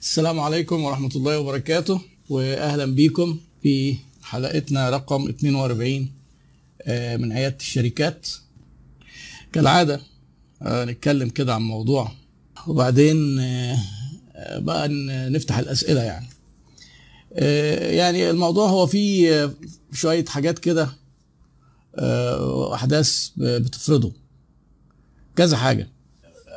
السلام عليكم ورحمة الله وبركاته وأهلا بكم في حلقتنا رقم 42 آه، من عيادة الشركات. كالعادة آه، نتكلم كده عن موضوع وبعدين آه، بقى نفتح الأسئلة يعني. يعني الموضوع هو فيه شوية حاجات كده أحداث بتفرضه. كذا حاجة.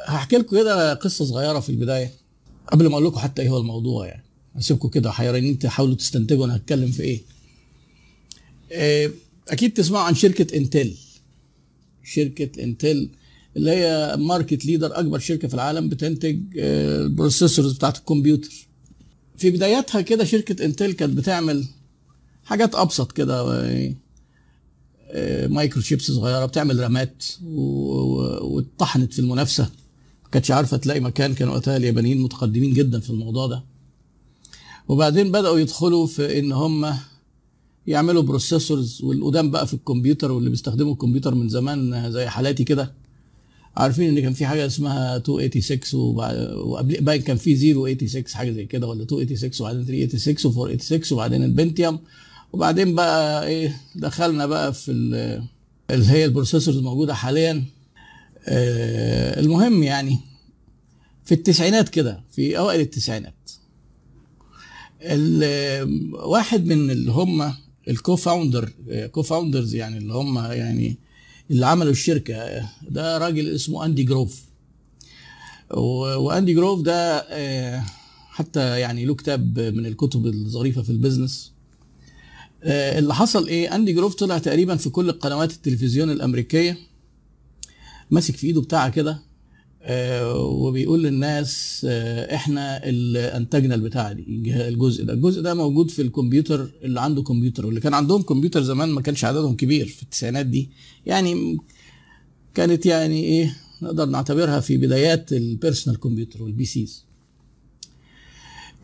هحكي لكم كده قصة صغيرة في البداية. قبل ما أقول لكم حتى إيه هو الموضوع يعني. هسيبكم كده حيرانين تحاولوا تستنتجوا أنا هتكلم في إيه. آه، أكيد تسمعوا عن شركة إنتل. شركة إنتل اللي هي market leader أكبر شركة في العالم بتنتج آه، ال processors بتاعت الكمبيوتر. في بداياتها كده شركة إنتل كانت بتعمل حاجات أبسط كده آه، آه، micro chips صغيرة بتعمل رامات واتطحنت في المنافسة. كانتش عارفة تلاقي مكان كان وقتها اليابانيين متقدمين جدا في الموضوع ده. وبعدين بدأوا يدخلوا في إن هم يعملوا processors والقدام بقى في الكمبيوتر واللي بيستخدموا الكمبيوتر من زمان زي حالاتي كده. عارفين إن كان في حاجة اسمها 286 وبع- وقبل باين كان في 086 حاجة زي كده ولا 286 وبعدين 386 و486 وبعدين البنتيوم وبعدين بقى إيه دخلنا بقى في ال- اللي هي ال processors الموجودة حاليا. المهم يعني في التسعينات كده في أوائل التسعينات. ال- واحد من اللي هم ال co-founder co-founders يعني اللي هم يعني اللي عملوا الشركة ده راجل اسمه أندي جروف. وأندي جروف ده آه، حتى يعني له كتاب من الكتب الظريفة في ال business. آه، اللي حصل إيه؟ أندي جروف طلع تقريبا في كل القنوات التلفزيون الأمريكية. ماسك في ايده بتاعه كده آه، وبيقول للناس آه، إحنا اللي أنتجنا البتاعة دي الجزء ده. الجزء ده موجود في الكمبيوتر اللي عنده كمبيوتر واللي كان عندهم كمبيوتر زمان ما كانش عددهم كبير في التسعينات دي. يعني كانت يعني إيه نقدر نعتبرها في بدايات ال personal computer وال PCs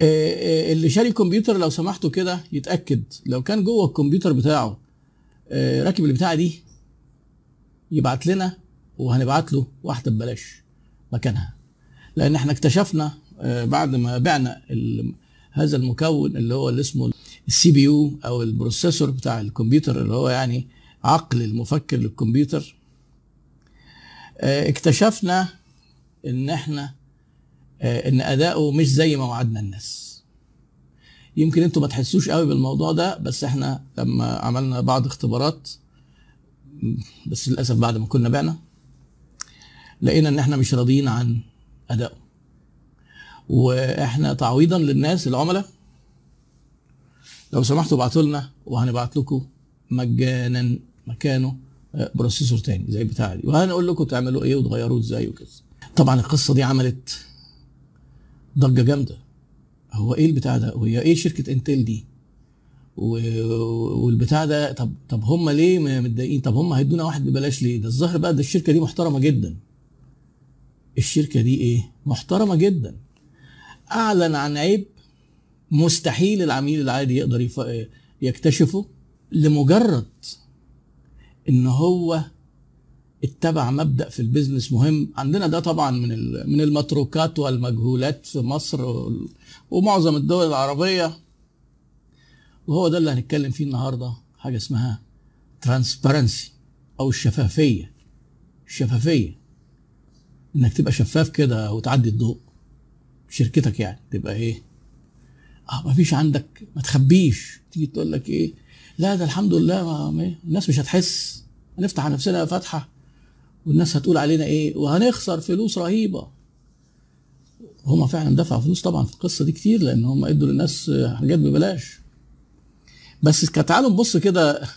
اللي شاري كمبيوتر لو سمحتوا كده يتأكد لو كان جوه الكمبيوتر بتاعه آه، راكب البتاعة دي يبعت لنا وهنبعت له واحدة ببلاش مكانها. لأن إحنا اكتشفنا آه، بعد ما بعنا هذا المكون اللي هو اللي اسمه ال CPU أو ال processor بتاع الكمبيوتر اللي هو يعني عقل المفكر للكمبيوتر آه، اكتشفنا إن إحنا آه، إن أداؤه مش زي ما وعدنا الناس. يمكن أنتوا ما تحسوش قوي بالموضوع ده بس إحنا لما عملنا بعض اختبارات بس للأسف بعد ما كنا بعنا لقينا ان إحنا مش راضيين عن ادائه وإحنا تعويضا للناس العملاء. لو سمحتوا ابعتوا لنا وهنبعت لكم مجانا مكانه آه، بروسيسور تاني زي بتاع دي. وهنقول لكم تعملوا إيه وتغيروه إزاي وكده. طبعا القصة دي عملت ضجة جامدة. هو إيه البتاع ده؟ وهي إيه شركة إنتل دي؟ والبتاع ده طب طب هم ليه متضايقين؟ طب هم هيدونا واحد ببلاش ليه؟ ده الظاهر بقى ده الشركة دي محترمة جدا. الشركة دي إيه؟ محترمة جدا. أعلن عن عيب مستحيل العميل العادي يقدر يكتشفه لمجرد إن هو اتبع مبدأ في ال business مهم. عندنا ده طبعا من من المتروكات والمجهولات في مصر ومعظم الدول العربية. وهو ده اللي هنتكلم فيه النهارده. حاجة اسمها transparency أو الشفافية. الشفافية. إنك تبقى شفاف كده وتعدي الضوء. شركتك يعني تبقى إيه؟ آه ما فيش عندك ما تخبيش. تيجي تقول لك إيه؟ لا ده الحمد لله ما ما- الناس مش هتحس. هنفتح على نفسنا فتحة. والناس هتقول علينا إيه؟ وهنخسر فلوس رهيبة. هما فعلا دفعوا فلوس طبعا في القصة دي كتير لأن هم إدوا للناس حاجات ببلاش. بس تعالوا نبص كده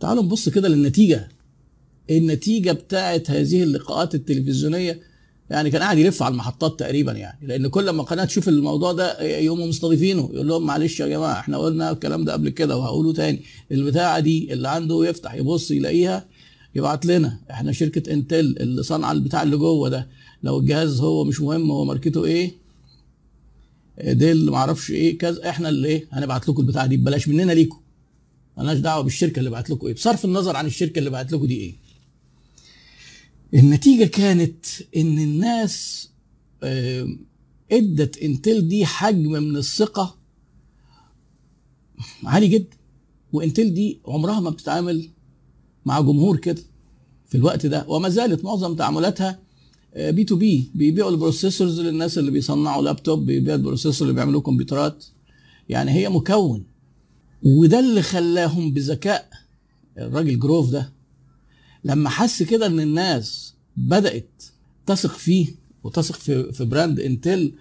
تعالوا نبص كده للنتيجة. النتيجة بتاعت هذه اللقاءات التلفزيونية يعني كان قاعد يلف على المحطات تقريبا يعني. لأن كل ما قناة تشوف الموضوع ده يقوموا مستضيفينه يقول لهم معلش يا جماعة إحنا قلنا الكلام ده قبل كده وهقوله تاني. البتاعة دي اللي عنده يفتح يبص يلاقيها يبعت لنا. إحنا شركة إنتل اللي صنع البتاع اللي جوه ده. لو الجهاز هو مش مهم هو ماركته إيه؟ ديل ما أعرفش إيه كذا. إحنا اللي إيه؟ هنبعت لكم البتاعة دي. ببلاش مننا ليكم. مالناش دعوة بالشركة اللي بعت لكم إيه. بصرف النظر عن الشركة اللي بعت لكم دي إيه. النتيجة كانت إن الناس إدت انتل دي حجم من الثقة عالي جدا وانتل دي عمرها ما بتتعامل مع جمهور كده في الوقت ده وما زالت معظم تعاملاتها B to B بيبيعوا ال processors للناس اللي بيصنعوا لابتوب بيبيعوا ال processor اللي بيعملوا كمبيوترات. يعني هي مكون وده اللي خلاهم بذكاء الراجل جروف ده لما حس كده إن الناس بدأت تثق فيه وتثق في في brand إنتل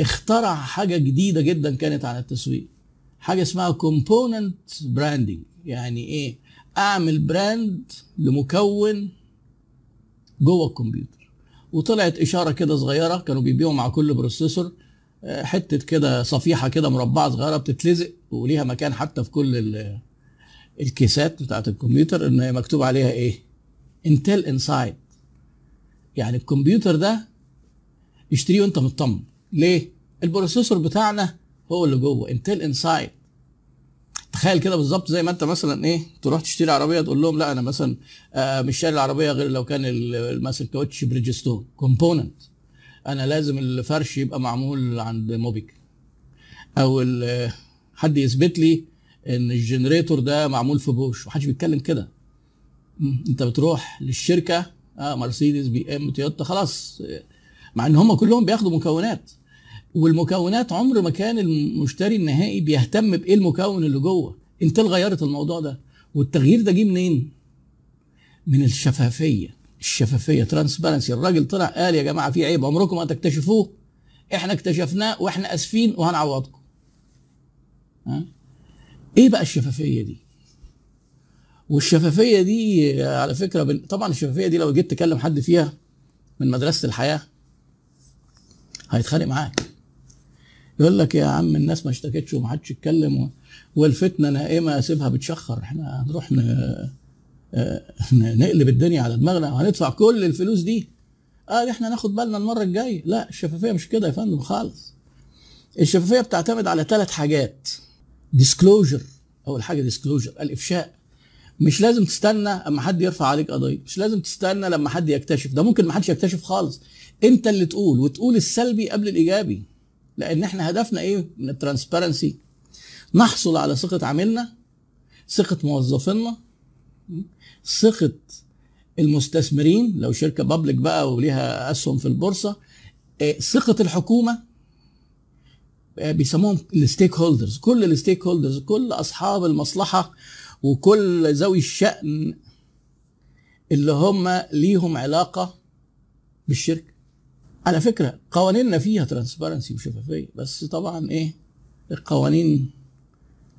اخترع حاجة جديدة جدا كانت عن التسويق. حاجة اسمها component branding يعني إيه؟ أعمل brand لمكون جوه الكمبيوتر. وطلعت إشارة كده صغيرة كانوا بيبيعوا مع كل processor حتة كده صفيحة كده مربعة صغيرة بتتلزق وليها مكان حتى في كل الكيسات بتاعت الكمبيوتر إن هي مكتوب عليها إيه؟ Intel Inside يعني الكمبيوتر ده اشتريه وانت مطمن. ليه؟ ال processor بتاعنا هو اللي جوه Intel Inside تخيل كده بالظبط زي ما انت مثلا إيه تروح تشتري عربية تقول لهم لا أنا مثلا آه مش شاري العربية غير لو كان مثلا كاوتش بريدجستون component. أنا لازم الفرش يبقى معمول عند موبيكا. أو حد يثبت لي إن ال generator ده معمول في بوش. محدش بيتكلم كده. انت بتروح للشركة آه مرسيدس بي إم تويوتا خلاص. مع إن هم كلهم بياخدوا مكونات. والمكونات عمر ما كان المشتري النهائي بيهتم بإيه المكون اللي جوه. إنتل غيرت الموضوع ده. والتغيير ده جه منين؟ من الشفافية. الشفافية ترانسبيرنسي الراجل طلع قال يا جماعة في عيب عمركم ما تكتشفوه إحنا اكتشفناه وإحنا آسفين وهنعوضكم. ها إيه بقى الشفافية دي؟ والشفافية دي على فكرة طبعا الشفافية دي لو جيت تكلم حد فيها من مدرسة الحياة هيتخانق معاك. يقول لك يا عم الناس ما اشتكتش ومحدش اتكلم والفتنة نائمة سيبها بتشخر. إحنا هنروح نقلب الدنيا على دماغنا وهندفع كل الفلوس دي. قال إحنا ناخد بالنا المرة الجاية. لا الشفافية مش كده يا فندم خالص. الشفافية بتعتمد على ثلاث حاجات. disclosure أول حاجة disclosure الإفشاء. مش لازم تستنى اما حد يرفع عليك قضيه مش لازم تستنى لما حد يكتشف ده ممكن ما حدش يكتشف خالص. انت اللي تقول وتقول السلبي قبل الإيجابي لأن إحنا هدفنا إيه؟ من ال transparency. نحصل على ثقة عميلنا ثقة موظفينا ثقة المستثمرين لو شركة public بقى وليها أسهم في البورصة ثقة الحكومة بيسموهم ال stakeholders كل ال stakeholders كل أصحاب المصلحة وكل ذوي الشأن اللي هم ليهم علاقة بالشركة على فكرة قوانيننا فيها transparency وشفافية بس طبعا إيه؟ القوانين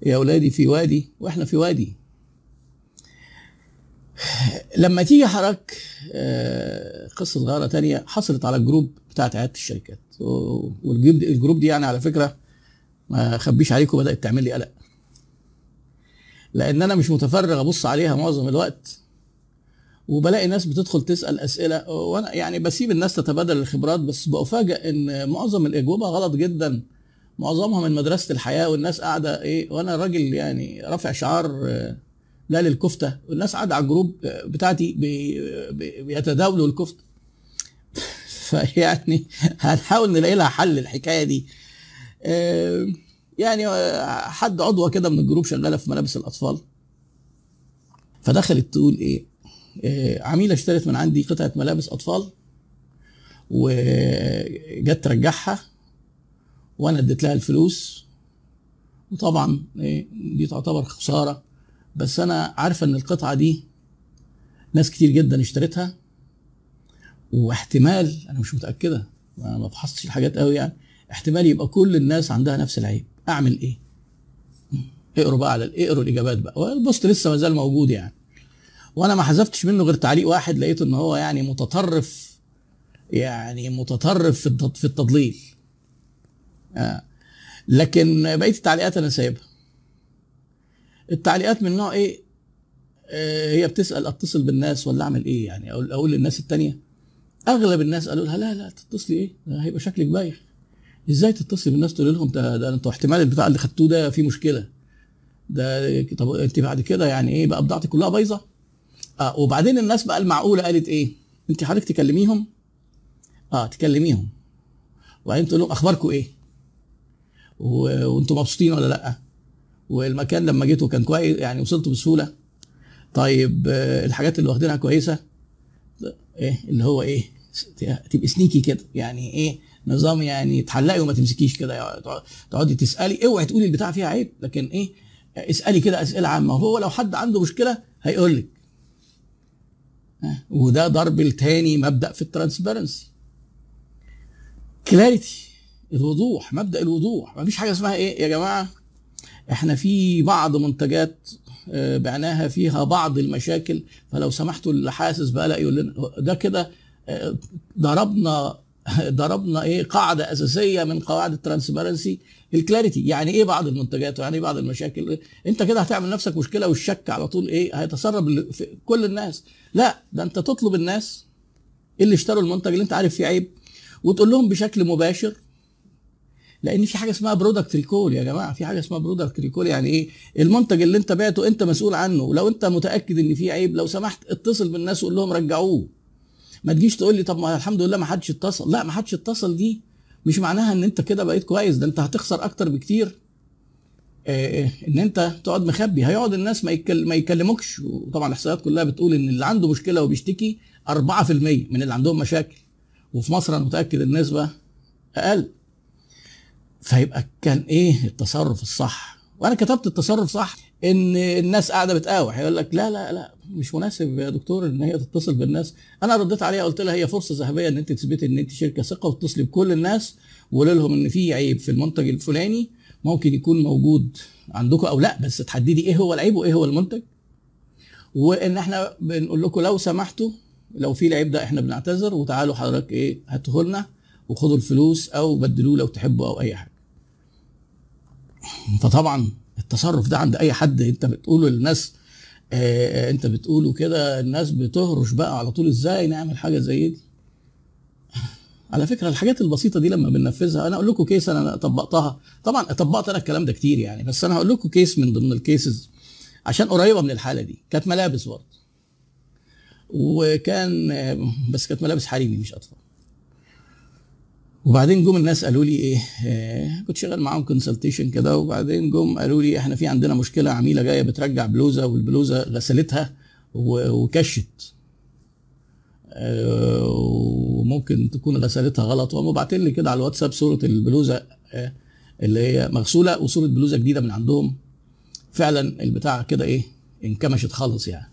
يا أولادي في وادي وإحنا في وادي. لما تيجي حضرتك قصة صغيرة تانية حصلت على ال group بتاعت عيادة الشركات. وال group دي, دي يعني على فكرة ما اخبيش عليكم بدأت تعمل لي قلق. لأن أنا مش متفرغ ابص عليها معظم الوقت. وبلاقي ناس بتدخل تسأل أسئلة وأنا يعني بسيب الناس تتبادل الخبرات بس بفاجئ إن معظم الإجوبة غلط جدا. معظمها من مدرسة الحياة والناس قاعدة إيه وأنا راجل يعني رافع شعار لا للكفتة. والناس قاعدة على ال group بتاعتي بي بي بيتداولوا الكفتة. فيعني هنحاول نلاقي لها حل الحكاية دي. يعني حد عضوة كده من ال group شغالة في ملابس الأطفال. فدخلت تقول إيه عميلة اشترت من عندي قطعة ملابس أطفال وجت ترجعها وأنا اديت لها الفلوس. وطبعا إيه دي تعتبر خسارة. بس أنا عارفة إن القطعة دي ناس كتير جدا اشترتها. واحتمال أنا مش متأكدة ما فحصتش الحاجات قوي يعني احتمال يبقى كل الناس عندها نفس العيب. أعمل إيه؟ اقروا بقى على اقروا الإجابات بقى. والبوست لسه ما زال موجود يعني. وأنا ما حذفتش منه غير تعليق واحد لقيت إن هو يعني متطرف يعني متطرف في التضليل. آه. لكن بقية التعليقات أنا سايبها. التعليقات من نوع إيه؟ آه هي بتسأل أتصل بالناس ولا أعمل إيه يعني؟ أقول أقول للناس التانية. أغلب الناس قالوا لها لا لا تتصلي إيه؟ هيبقى شكلك بايخ. إزاي تتصلي بالناس تقول لهم ده, ده أنتوا احتمال البتاع اللي خدتوه ده فيه مشكلة؟ ده طب انت بعد كده يعني إيه بقى بضاعتك كلها بايظة؟ آه وبعدين الناس بقى المعقولة قالت إيه؟ انت حضرتك تكلميهم؟ آه تكلميهم. وبعدين تقول لهم اخباركم إيه؟ و- وأنتم مبسوطين ولا لأ؟ والمكان لما جيتوا كان كويس يعني وصلتوا بسهولة. طيب آه، الحاجات اللي واخدينها كويسة إيه اللي هو إيه تبقى sneaky كده. يعني إيه؟ نظام يعني تحلقي وما تمسكيش كده. تقعدي تسألي. اوعي تقولي البتاع فيها عيب لكن إيه اسألي كده أسئلة عامة. هو لو حد عنده مشكلة هيقول لك وده ضرب التاني مبدأ في ال transparency. clarity الوضوح مبدأ الوضوح. ما فيش حاجة اسمها إيه يا جماعة إحنا في بعض منتجات آه، بعناها فيها بعض المشاكل فلو سمحتوا اللي حاسس بقى يقول لنا. ده كده آه، ضربنا ضربنا إيه قاعدة أساسية من قواعد ال transparency ال clarity. يعني إيه بعض المنتجات ويعني إيه بعض المشاكل؟ أنت كده هتعمل نفسك مشكلة والشك على طول إيه هيتسرب كل الناس. لا ده أنت تطلب الناس اللي اشتروا المنتج اللي أنت عارف فيه عيب وتقول لهم بشكل مباشر لأن في حاجة اسمها product recall يا جماعة. في حاجة اسمها product recall يعني إيه؟ المنتج اللي أنت بعته أنت مسؤول عنه. ولو أنت متأكد إن فيه عيب لو سمحت اتصل بالناس وقول لهم رجعوه. ما تجيش تقول لي طب ما الحمد لله ما حدش اتصل. لا ما حدش اتصل دي مش معناها إن أنت كده بقيت كويس. ده أنت هتخسر أكتر بكتير. آه، إن أنت تقعد مخبي. هيقعد الناس ما. ما يكلموكش. وطبعا الإحصائيات كلها بتقول إن اللي عنده مشكلة وبيشتكي 4% من اللي عندهم مشاكل. وفي مصر أنا متأكد النسبة أقل. فيبقى كان إيه التصرف الصح؟ وأنا كتبت التصرف صح إن الناس قاعدة بتقاوح. يقول لك لا لا لا مش مناسب يا دكتور إن هي تتصل بالناس. أنا رديت عليها قلت لها هي فرصة ذهبية إن أنت تثبتي إن أنت شركة ثقة وتتصلي بكل الناس وقول لهم إن في عيب في المنتج الفلاني ممكن يكون موجود عندكم أو لا بس تحددي إيه هو العيب وإيه هو المنتج. وإن إحنا بنقول لكم لو سمحتوا لو في العيب ده إحنا بنعتذر وتعالوا حضرتك إيه هاتوه لنا وخدوا الفلوس أو بدلوه لو تحبوا أو أي حاجة. فطبعا التصرف ده عند أي حد أنت بتقوله للناس آه أنت بتقوله كده الناس بتهرش بقى على طول إزاي نعمل حاجة زي دي؟ على فكرة الحاجات البسيطة دي لما بننفذها أنا أقول لكم case أنا طبقتها. طبعا طبقت أنا الكلام ده كتير يعني بس أنا هقول لكم case من ضمن ال cases عشان قريبة من الحالة دي. كانت ملابس برضه. وكان آه، بس كانت ملابس حريمي مش أطفال. وبعدين جم الناس قالوا لي إيه آه كنت شغال معاهم كونسلتيشن كده وبعدين جم قالوا لي إحنا في عندنا مشكلة عميلة جاية بترجع بلوزة والبلوزة غسلتها وكشت. آه وممكن تكون غسلتها غلط. وهم باعتين لي كده على الواتساب صورة البلوزة آه اللي هي مغسولة وصورة بلوزة جديدة من عندهم. فعلا البتاع كده إيه انكمشت خالص يعني.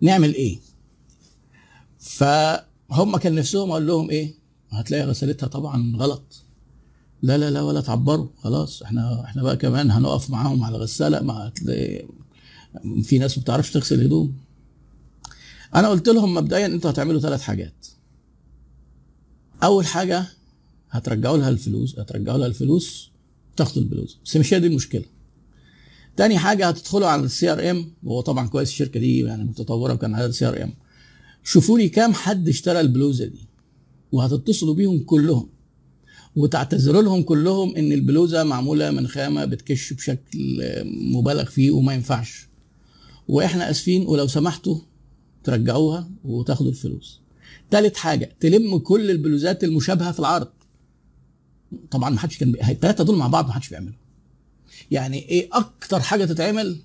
نعمل إيه؟ فهم كان نفسهم أقول لهم إيه هتلاقي غسلتها طبعا غلط. لا لا لا ولا تعبروا. خلاص إحنا إحنا بقى كمان هنقف معاهم على الغساله ما هتلاقي في ناس ما بتعرفش تغسل هدوم. أنا قلت لهم مبدئيا أنتوا هتعملوا ثلاث حاجات. أول حاجة هترجعوا لها الفلوس هترجعوا لها الفلوس تاخدوا البلوز. بس مش هي دي المشكلة. تاني حاجة هتدخلوا على ال CRM وهو طبعا كويس الشركة دي يعني متطورة وكان على ال CRM شوفوا لي كام حد اشترى البلوزة دي. وهتتصلوا بيهم كلهم. وتعتذروا لهم كلهم إن البلوزة معمولة من خامة بتكش بشكل مبالغ فيه وما ينفعش. وإحنا آسفين ولو سمحتوا ترجعوها وتاخدوا الفلوس. تالت حاجة تلم كل البلوزات المشابهة في العرض. طبعا ما حدش كان بي... الثلاثه دول مع بعض ما حدش بيعملوا. يعني إيه أكتر حاجة تتعمل؟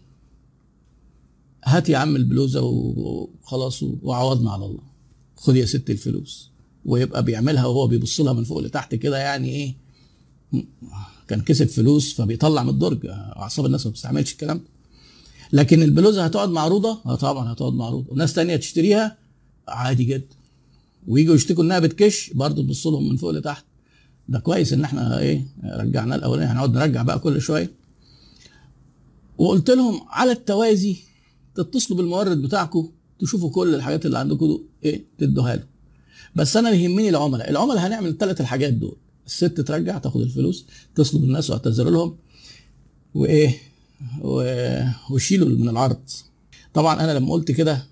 هات يا عم البلوزة وخلاص وعوضنا على الله. خد يا ست الفلوس. ويبقى بيعملها وهو بيبص لها من فوق لتحت كده يعني إيه كان كسب فلوس فبيطلع من الدرج. أعصاب الناس ما بتستعملش الكلام ده. لكن البلوزه هتقعد معروضه آه طبعا هتقعد معروضه وناس تانية تشتريها؟ عادي جدا. ويجوا يشتكوا إنها بتكش برضه تبص لهم من فوق لتحت. ده كويس إن إحنا إيه رجعنا الأولاني. هنقعد نرجع بقى كل شوية. وقلت لهم على التوازي تتصلوا بالمورد بتاعكم تشوفوا كل الحاجات اللي عندكم إيه تدوها له بس أنا يهمني العملاء. العملاء هنعمل الثلاث الحاجات دول. الست ترجع تاخد الفلوس تصلوا بالناس واعتذروا لهم. وإيه؟ و... وشيلوا من العرض. طبعا أنا لما قلت كده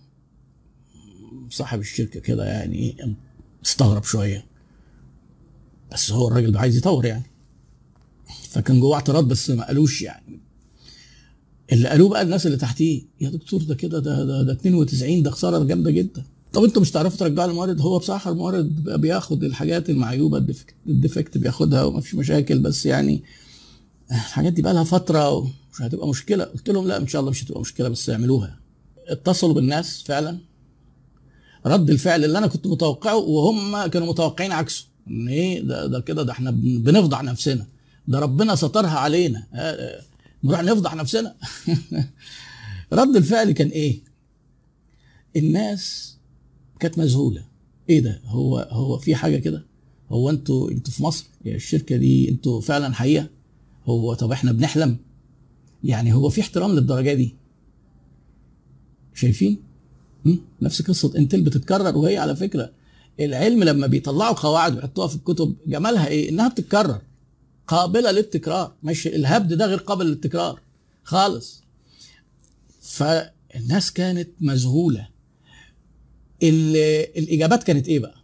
صاحب الشركة كده يعني استغرب شوية. بس هو الراجل ده عايز يطور يعني. فكان جوه اعتراض بس ما قالوش يعني. اللي قالوه بقى الناس اللي تحتيه يا دكتور ده كده ده ده, ده 92 ده خسارة جامدة جدا. طب أنتوا مش تعرفوا ترجعوا المورد هو بصراحة المورد بياخد الحاجات المعيوبة الديفكت, بياخدها وما فيش مشاكل بس يعني الحاجات دي بقى لها فترة ومش هتبقى مشكلة. قلت لهم لا إن شاء الله مش هتبقى مشكلة بس اعملوها. اتصلوا بالناس فعلا. رد الفعل اللي أنا كنت متوقعه وهم كانوا متوقعين عكسه. إن إيه؟ ده, ده كده ده إحنا بنفضح نفسنا. ده ربنا سترها علينا. نروح نفضح نفسنا. رد الفعل كان إيه؟ الناس كانت مذهولة. إيه ده؟ هو هو في حاجة كده؟ هو أنتوا أنتوا في مصر؟ يا الشركة دي أنتوا فعلا حقيقة؟ هو طب إحنا بنحلم؟ يعني هو في احترام للدرجة دي. شايفين؟ نفس قصة إنتل بتتكرر وهي على فكرة العلم لما بيطلعوا قواعد ويحطوها في الكتب جمالها إيه؟ إنها بتتكرر. قابلة للتكرار. مش الهبد ده غير قابل للتكرار. خالص. فالناس كانت مذهولة. الإجابات كانت إيه بقى؟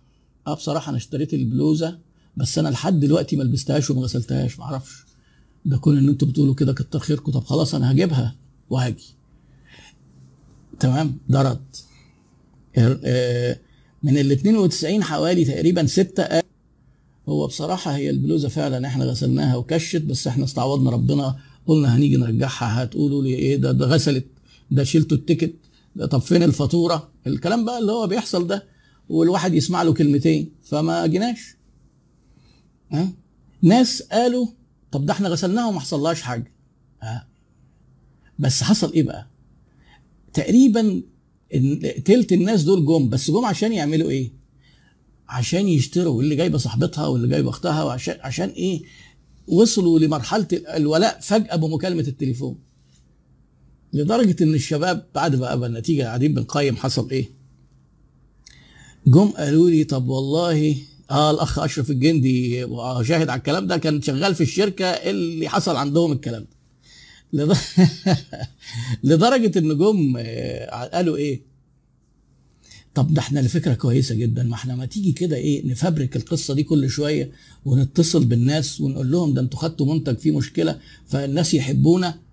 آه بصراحة أنا اشتريت البلوزة بس أنا لحد دلوقتي ما لبستهاش وما غسلتهاش ما أعرفش. ده كون إن أنتوا بتقولوا كده كتر خيركم. طب خلاص أنا هجيبها وهاجي. تمام؟ ده رد. من ال 92 حوالي تقريبا ستة هو بصراحة هي البلوزة فعلا إحنا غسلناها وكشت بس إحنا استعوضنا ربنا قلنا هنيجي نرجعها هتقولوا لي إيه ده؟ ده غسلت ده شلتوا التيكت. طب فين الفاتورة؟ الكلام بقى اللي هو بيحصل ده والواحد يسمع له كلمتين فما جيناش. ها؟ ناس قالوا طب ده إحنا غسلناها وما حصلهاش حاجة. ها؟ بس حصل إيه بقى؟ تقريبا تلت الناس دول جم بس جم عشان يعملوا إيه؟ عشان يشتروا واللي جايبة صاحبتها واللي جايبة أختها وعشان عشان إيه؟ وصلوا لمرحلة الولاء فجأة بمكالمة التليفون. لدرجة إن الشباب بعد بقى النتيجة قاعدين بنقيم حصل إيه؟ جم قالوا لي طب والله آه الأخ أشرف الجندي وشاهد على الكلام ده كان شغال في الشركة اللي حصل عندهم الكلام ده. لدرجة إن جم قالوا إيه؟ طب ده إحنا لفكره كويسة جدا ما إحنا ما تيجي كده إيه نفبرك القصة دي كل شوية ونتصل بالناس ونقول لهم ده أنتوا خدتوا منتج فيه مشكلة فالناس يحبونا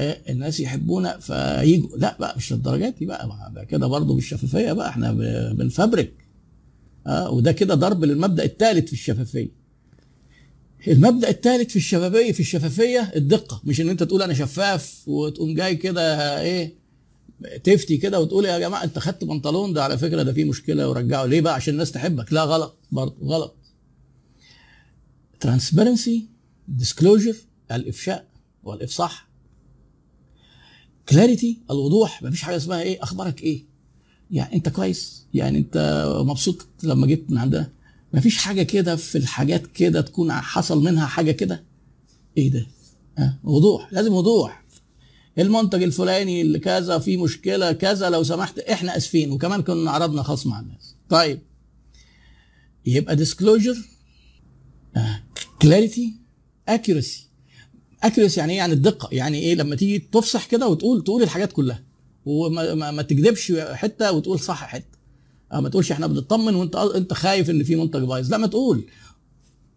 الناس يحبونا فيجوا. لا بقى مش للدرجات دي بقى ده كده برضه بالشفافيه بقى إحنا بنفبرك. آه وده كده ضرب للمبدأ الثالث في الشفافية. المبدأ الثالث في الشفافية في الشفافية الدقة. مش إن أنت تقول أنا شفاف وتقوم جاي كده إيه تفتي كده وتقول يا جماعة أنت خدت بنطلون ده على فكرة ده فيه مشكلة ورجعه. ليه بقى؟ عشان الناس تحبك. لا غلط برضه غلط. transparency disclosure الإفشاء والإفصاح. clarity الوضوح مفيش حاجة اسمها إيه أخبارك إيه. يعني أنت كويس يعني أنت مبسوط لما جيت من عندنا مفيش حاجة كده في الحاجات كده تكون حصل منها حاجة كده. إيه ده؟ أه؟ وضوح لازم وضوح. المنتج الفلاني اللي كذا في مشكلة كذا لو سمحت إحنا آسفين. وكمان كنا عرضنا خصم على الناس. طيب. يبقى disclosure clarity accuracy accuracy يعني إيه؟ يعني الدقة. يعني إيه؟ لما تيجي تفصح كده وتقول تقول الحاجات كلها. وما ما, ما تكذبش حتة وتقول صح حتة. أه ما تقولش إحنا بنطمن وإنت إنت خايف إن في منتج بايظ. لا ما تقول.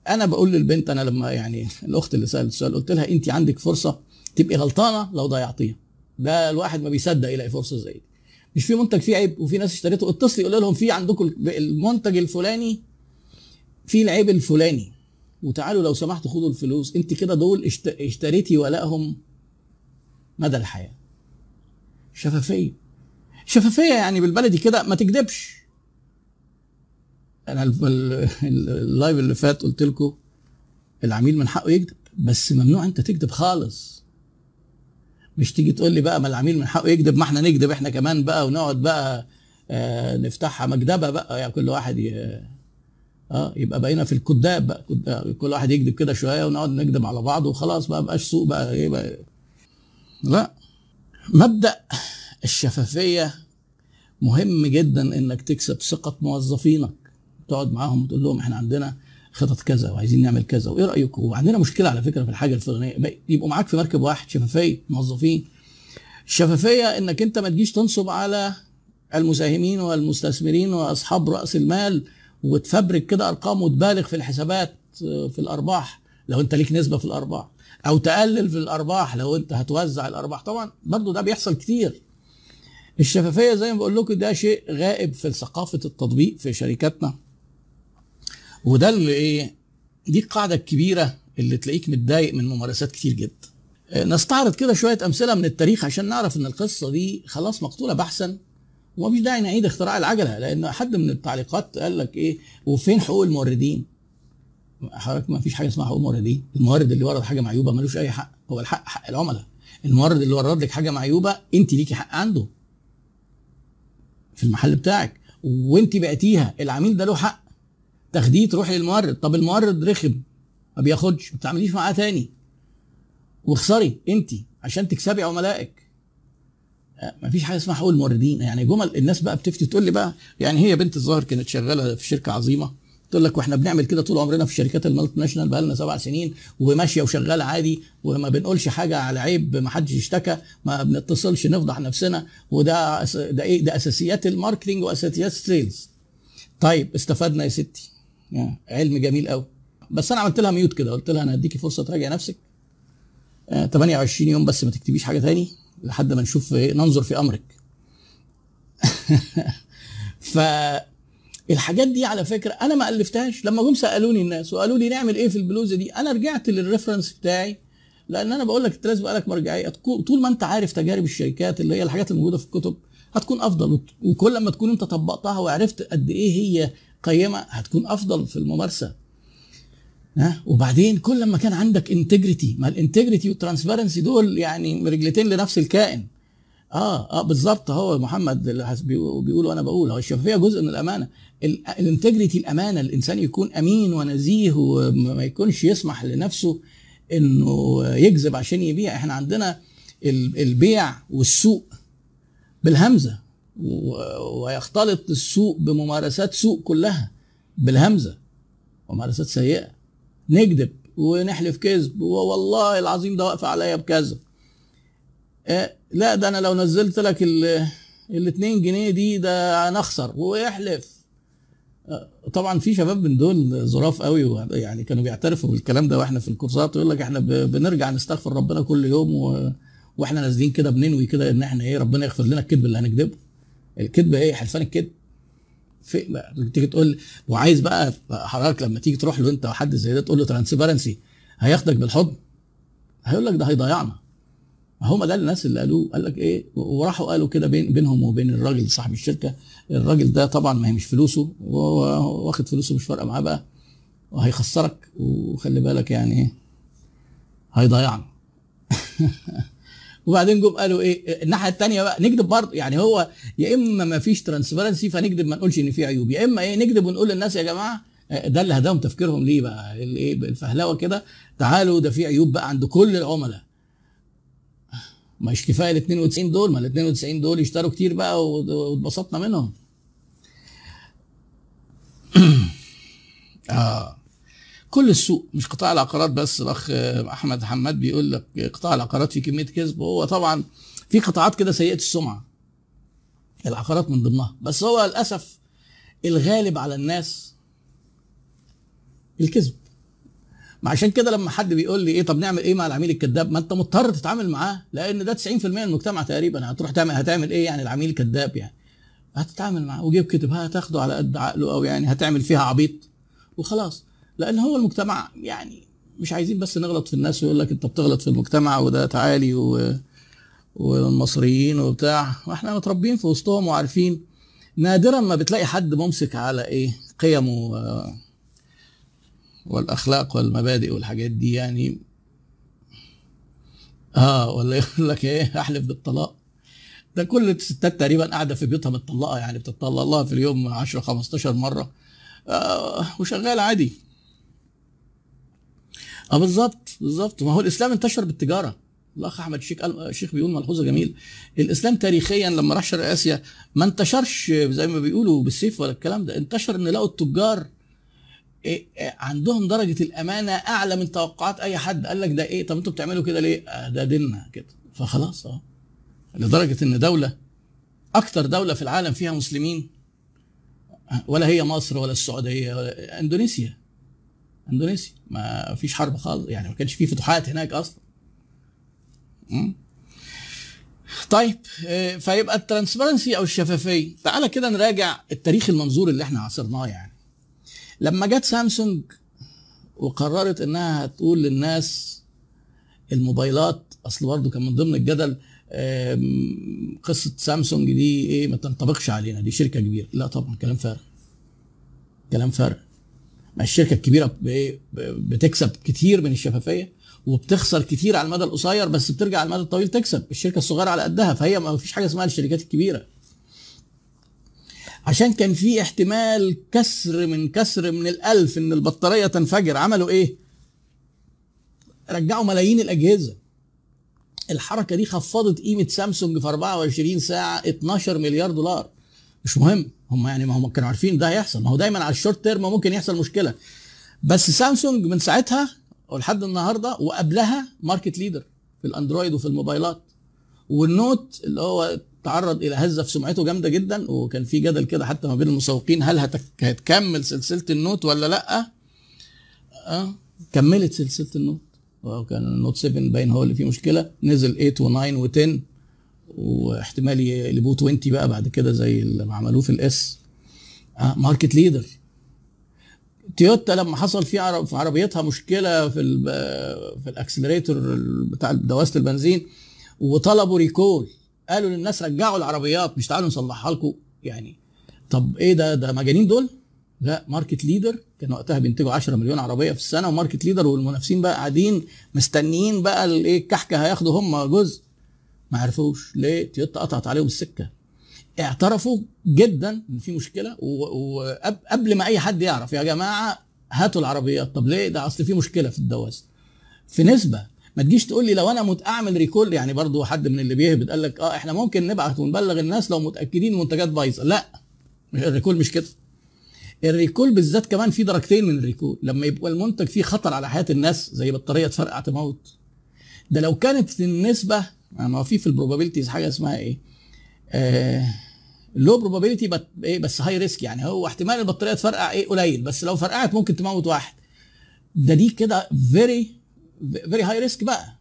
أنا بقول للبنت أنا لما يعني الأخت اللي سألت السؤال قلت لها انت عندك فرصة تبقي غلطانة لو ضيعتيها. ده الواحد ما بيصدق يلاقي فرصة زي دي. مش في منتج فيه عيب وفي ناس اشتريته. اتصلي قول لهم في عندكم المنتج الفلاني فيه العيب الفلاني. وتعالوا لو سمحتوا خدوا الفلوس. انت كده دول اشتريتي ولائهم مدى الحياة. شفافية. شفافية يعني بالبلدي كده ما تكذبش أنا اللايف اللي فات قلت لكم العميل من حقه يكذب بس ممنوع انت تكذب خالص. مش تيجي تقول لي بقى ما العميل من حقه يكذب ما إحنا نكذب إحنا كمان بقى ونقعد بقى آه نفتحها مكدبة بقى. يعني كل واحد. آه يبقى بقينا في الكذاب بقى كل واحد يكذب كده شوية ونقعد نكذب على بعض وخلاص بقى بقاش سوق بقى إيه بقى؟ لا. مبدأ الشفافية مهم جدا إنك تكسب ثقة موظفينك. تقعد معاهم وتقول لهم إحنا عندنا خطط كذا وعايزين نعمل كذا وإيه رأيكم؟ وعندنا مشكلة على فكرة في الحاجة الفلانية. يبقوا معاك في مركب واحد شفافية موظفين. الشفافيه إنك أنت ما تجيش تنصب على المساهمين والمستثمرين وأصحاب رأس المال وتفبرك كده أرقام وتبالغ في الحسابات في الأرباح لو أنت ليك نسبة في الأرباح. أو تقلل في الأرباح لو أنت هتوزع الأرباح. طبعا برضو ده بيحصل كتير. الشفافية زي ما بقول لكم ده شيء غائب في ثقافة التطبيق في شركاتنا. وده اللي إيه دي القاعدة الكبيرة اللي تلاقيك متضايق من ممارسات كتير جدا. نستعرض كده شوية أمثلة من التاريخ عشان نعرف إن القصة دي خلاص مقتولة بحثا. ومفيش داعي نعيد اختراع العجلة لأن حد من التعليقات قال لك إيه وفين حقوق الموردين؟ حضرتك ما فيش حاجة اسمها حقوق موردين المورد اللي ورد حاجة معيوبة ملوش أي حق هو الحق حق العملاء. المورد اللي ورد لك حاجة معيوبة أنت ليكي حق عنده. في المحل بتاعك. وأنت بعتيها العميل ده له حق. تاخديه تروحي للمورد. طب المورد رخم ما بياخدش ما تعمليش معاه تاني. واخسري أنت عشان تكسبي عملائك. ما فيش حاجة اسمها حقوق الموردين. يعني جمل الناس بقى بتفتي تقول لي بقى يعني هي بنت الظاهر كانت شغالة في شركة عظيمة. تقول لك وإحنا بنعمل كده طول عمرنا في الشركات ال multinational بقى لنا سبع سنين وماشية وشغالة عادي وما بنقولش حاجة على عيب ما حدش اشتكى ما بنتصلش نفضح نفسنا. وده ده إيه؟ ده أساسيات ال marketing وأساسيات ال sales. طيب استفدنا يا ستي. علم جميل قوي بس أنا عملت لها mute كده قلت لها أنا هديكي فرصة تراجع نفسك. 28 يوم بس ما تكتبيش حاجة تاني. لحد ما نشوف ننظر في أمرك. فالحاجات دي على فكرة أنا ما ألفتهاش. لما جم سألوني الناس وقالوا لي نعمل إيه في البلوزة دي أنا رجعت لل reference بتاعي. لأن أنا بقول لك انت لازم لك مرجعيه طول ما أنت عارف تجارب الشركات اللي هي الحاجات الموجودة في الكتب هتكون أفضل. وكل ما تكون أنت طبقتها وعرفت قد إيه هي قيمة هتكون أفضل في الممارسة. ها؟ وبعدين كل ما كان عندك integrity ما ال integrity وال transparency دول يعني رجلتين لنفس الكائن. آه آه بالظبط هو محمد اللي بيقول وأنا بقول هو الشفافية جزء من الأمانة. ال integrity الأمانة الإنسان يكون أمين ونزيه وما يكونش يسمح لنفسه إنه يكذب عشان يبيع. إحنا عندنا البيع والسوق بالهمزة ويختلط السوق بممارسات سوق كلها بالهمزة. ممارسات سيئة. نكذب ونحلف كذب والله العظيم ده واقف عليا بكذا. إيه لا ده أنا لو نزلت لك ال 2 جنيه دي ده هنخسر ويحلف. طبعا في شباب من دول ظراف قوي يعني كانوا بيعترفوا بالكلام ده وإحنا في الكورسات يقول لك إحنا بنرجع نستغفر ربنا كل يوم و... وإحنا نازلين كده بننوي كده إن إحنا إيه ربنا يغفر لنا الكذب اللي هنكذبه. الكذب إيه؟ حلفان الكذب. في تيجي تقول وعايز بقى حضرتك لما تيجي تروح له انت وحد زي ده تقول له ترانسبيرنسي هياخدك بالحضن هيقول لك ده هيضيعنا. هم ده الناس اللي قالوه. قال لك إيه؟ وراحوا قالوا كده بين بينهم وبين الراجل صاحب الشركة. الراجل ده طبعا ما هي مش فلوسه وهو واخد فلوسه مش فارقة معاه بقى. وهيخسرك وخلي بالك يعني إيه؟ هيضيعنا. وبعدين جم قالوا إيه الناحية الثانية بقى نكذب برضه. يعني هو يا إما ما فيش ترانسبيرنسي فنكذب ما نقولش إن في عيوب يا إما إيه نكذب ونقول للناس يا جماعة ده اللي هداهم تفكيرهم ليه بقى؟ الايه الفهلوه كده. تعالوا ده في عيوب بقى عند كل العملاء. مش كفاية ال 92 دول ما ال 92 دول يشتروا كتير بقى واتبسطنا منهم. آه. كل السوق مش قطاع العقارات بس الأخ أحمد حماد بيقول لك قطاع العقارات في كمية كذب. وهو طبعا في قطاعات كده سيئة السمعة. العقارات من ضمنها. بس هو للأسف الغالب على الناس الكذب. ما عشان كده لما حد بيقول لي إيه طب نعمل إيه مع العميل الكذاب؟ ما أنت مضطر تتعامل معاه لأن ده 90% من المجتمع تقريبا. هتروح تعمل هتعمل إيه يعني العميل الكذاب يعني؟ هتتعامل معاه. وجيب كتب هتاخده على قد عقله أو يعني هتعمل فيها عبيط. وخلاص. لأن هو المجتمع يعني مش عايزين بس نغلط في الناس ويقول لك أنت بتغلط في المجتمع وده تعالي و... والمصريين وبتاع. وإحنا متربيين في وسطهم وعارفين. نادرا ما بتلاقي حد ممسك على إيه قيمه والأخلاق والمبادئ والحاجات دي يعني. آه ولا يقول لك إيه أحلف بالطلاق. ده كل الستات تقريبا قاعدة في بيوتها متطلقة يعني بتطلق الله في اليوم 10 15 مرة. آه وشغال عادي. آه بالظبط بالظبط ما هو الإسلام انتشر بالتجارة. الأخ أحمد الشيخ الشيخ بيقول ملحوظة جميل. الإسلام تاريخيا لما راح شرق آسيا ما انتشرش زي ما بيقولوا بالسيف ولا الكلام ده. انتشر إن لقوا التجار إيه عندهم درجة الأمانة أعلى من توقعات أي حد. قال لك ده إيه؟ طب أنتوا بتعملوا كده ليه؟ آه ده ديننا كده. فخلاص آه. لدرجة إن دولة أكتر دولة في العالم فيها مسلمين ولا هي مصر ولا السعودية ولا إندونيسيا. اندونيسيا ما فيش حرب خالص يعني ما كانش فيه فتوحات هناك أصلا. طيب آه، فيبقى الترانسبرنسي أو الشفافية. تعالى كده نراجع التاريخ المنظور اللي إحنا عاصرناه يعني. لما جت سامسونج وقررت إنها هتقول للناس الموبايلات أصل برضه كان من ضمن الجدل قصة سامسونج دي إيه ما تنطبقش علينا دي شركة كبيرة. لا طبعا كلام فارغ. كلام فارغ. الشركة الكبيرة بتكسب كتير من الشفافية وبتخسر كتير على المدى القصير بس بترجع على المدى الطويل تكسب. الشركة الصغيرة على قدها فهي ما فيش حاجة اسمها الشركات الكبيرة. عشان كان في احتمال كسر من كسر من الألف إن البطارية تنفجر عملوا إيه؟ رجعوا ملايين الأجهزة. الحركة دي خفضت قيمة سامسونج في 24 ساعة 12 مليار دولار. مش مهم. هم يعني ما هم كانوا عارفين ده هيحصل. ما هو دايما على ال short term ممكن يحصل مشكلة. بس سامسونج من ساعتها ولحد النهارده وقبلها market leader في الأندرويد وفي الموبايلات. والنوت اللي هو تعرض إلى هزة في سمعته جامدة جدا. وكان في جدل كده حتى ما بين المسوقين. هل هتك- هتكمل سلسلة النوت ولا لأ؟ آه كملت سلسلة النوت. وكان النوت 7 باين هو اللي فيه مشكلة. نزل 8 و9 و10 واحتمال يقلبوه 20 بقى بعد كده زي اللي عملوه في الاس market leader تويوتا لما حصل في في عربيتها مشكلة في ال في ال accelerator بتاع دواسة البنزين وطلبوا recall قالوا للناس رجعوا العربيات مش تعالوا نصلحها لكم. يعني طب إيه ده؟ ده مجانين دول؟ لا market leader كان وقتها بينتجوا 10 مليون عربية في السنة و market leader والمنافسين بقى قاعدين مستنيين بقى الايه الكحكه هياخدوا هم جزء. ما عرفوش ليه؟ تويوتا قطعت عليهم السكة. اعترفوا جدا إن في مشكلة وقبل ما أي حد يعرف يا جماعة هاتوا العربيات. طب ليه؟ ده أصل في مشكلة في الدواسة. في نسبة ما تجيش تقول لي لو أنا مت- أعمل recall يعني برضو حد من اللي بيهبط قال لك آه إحنا ممكن نبعت ونبلغ الناس لو متأكدين المنتجات بايظة. لا ال recall مش كده. ال recall بالذات كمان في درجتين من ال recall لما يبقى المنتج فيه خطر على حياة الناس زي بطارية تفرقع تموت. ده لو كانت النسبة ما هو في في ال probabilities حاجة اسمها إيه؟ آه لو probability بت إيه بس high risk يعني. هو احتمال البطارية تفرقع إيه؟ قليل. بس لو فرقعت ممكن تموت واحد. ده دي كده very very high risk بقى.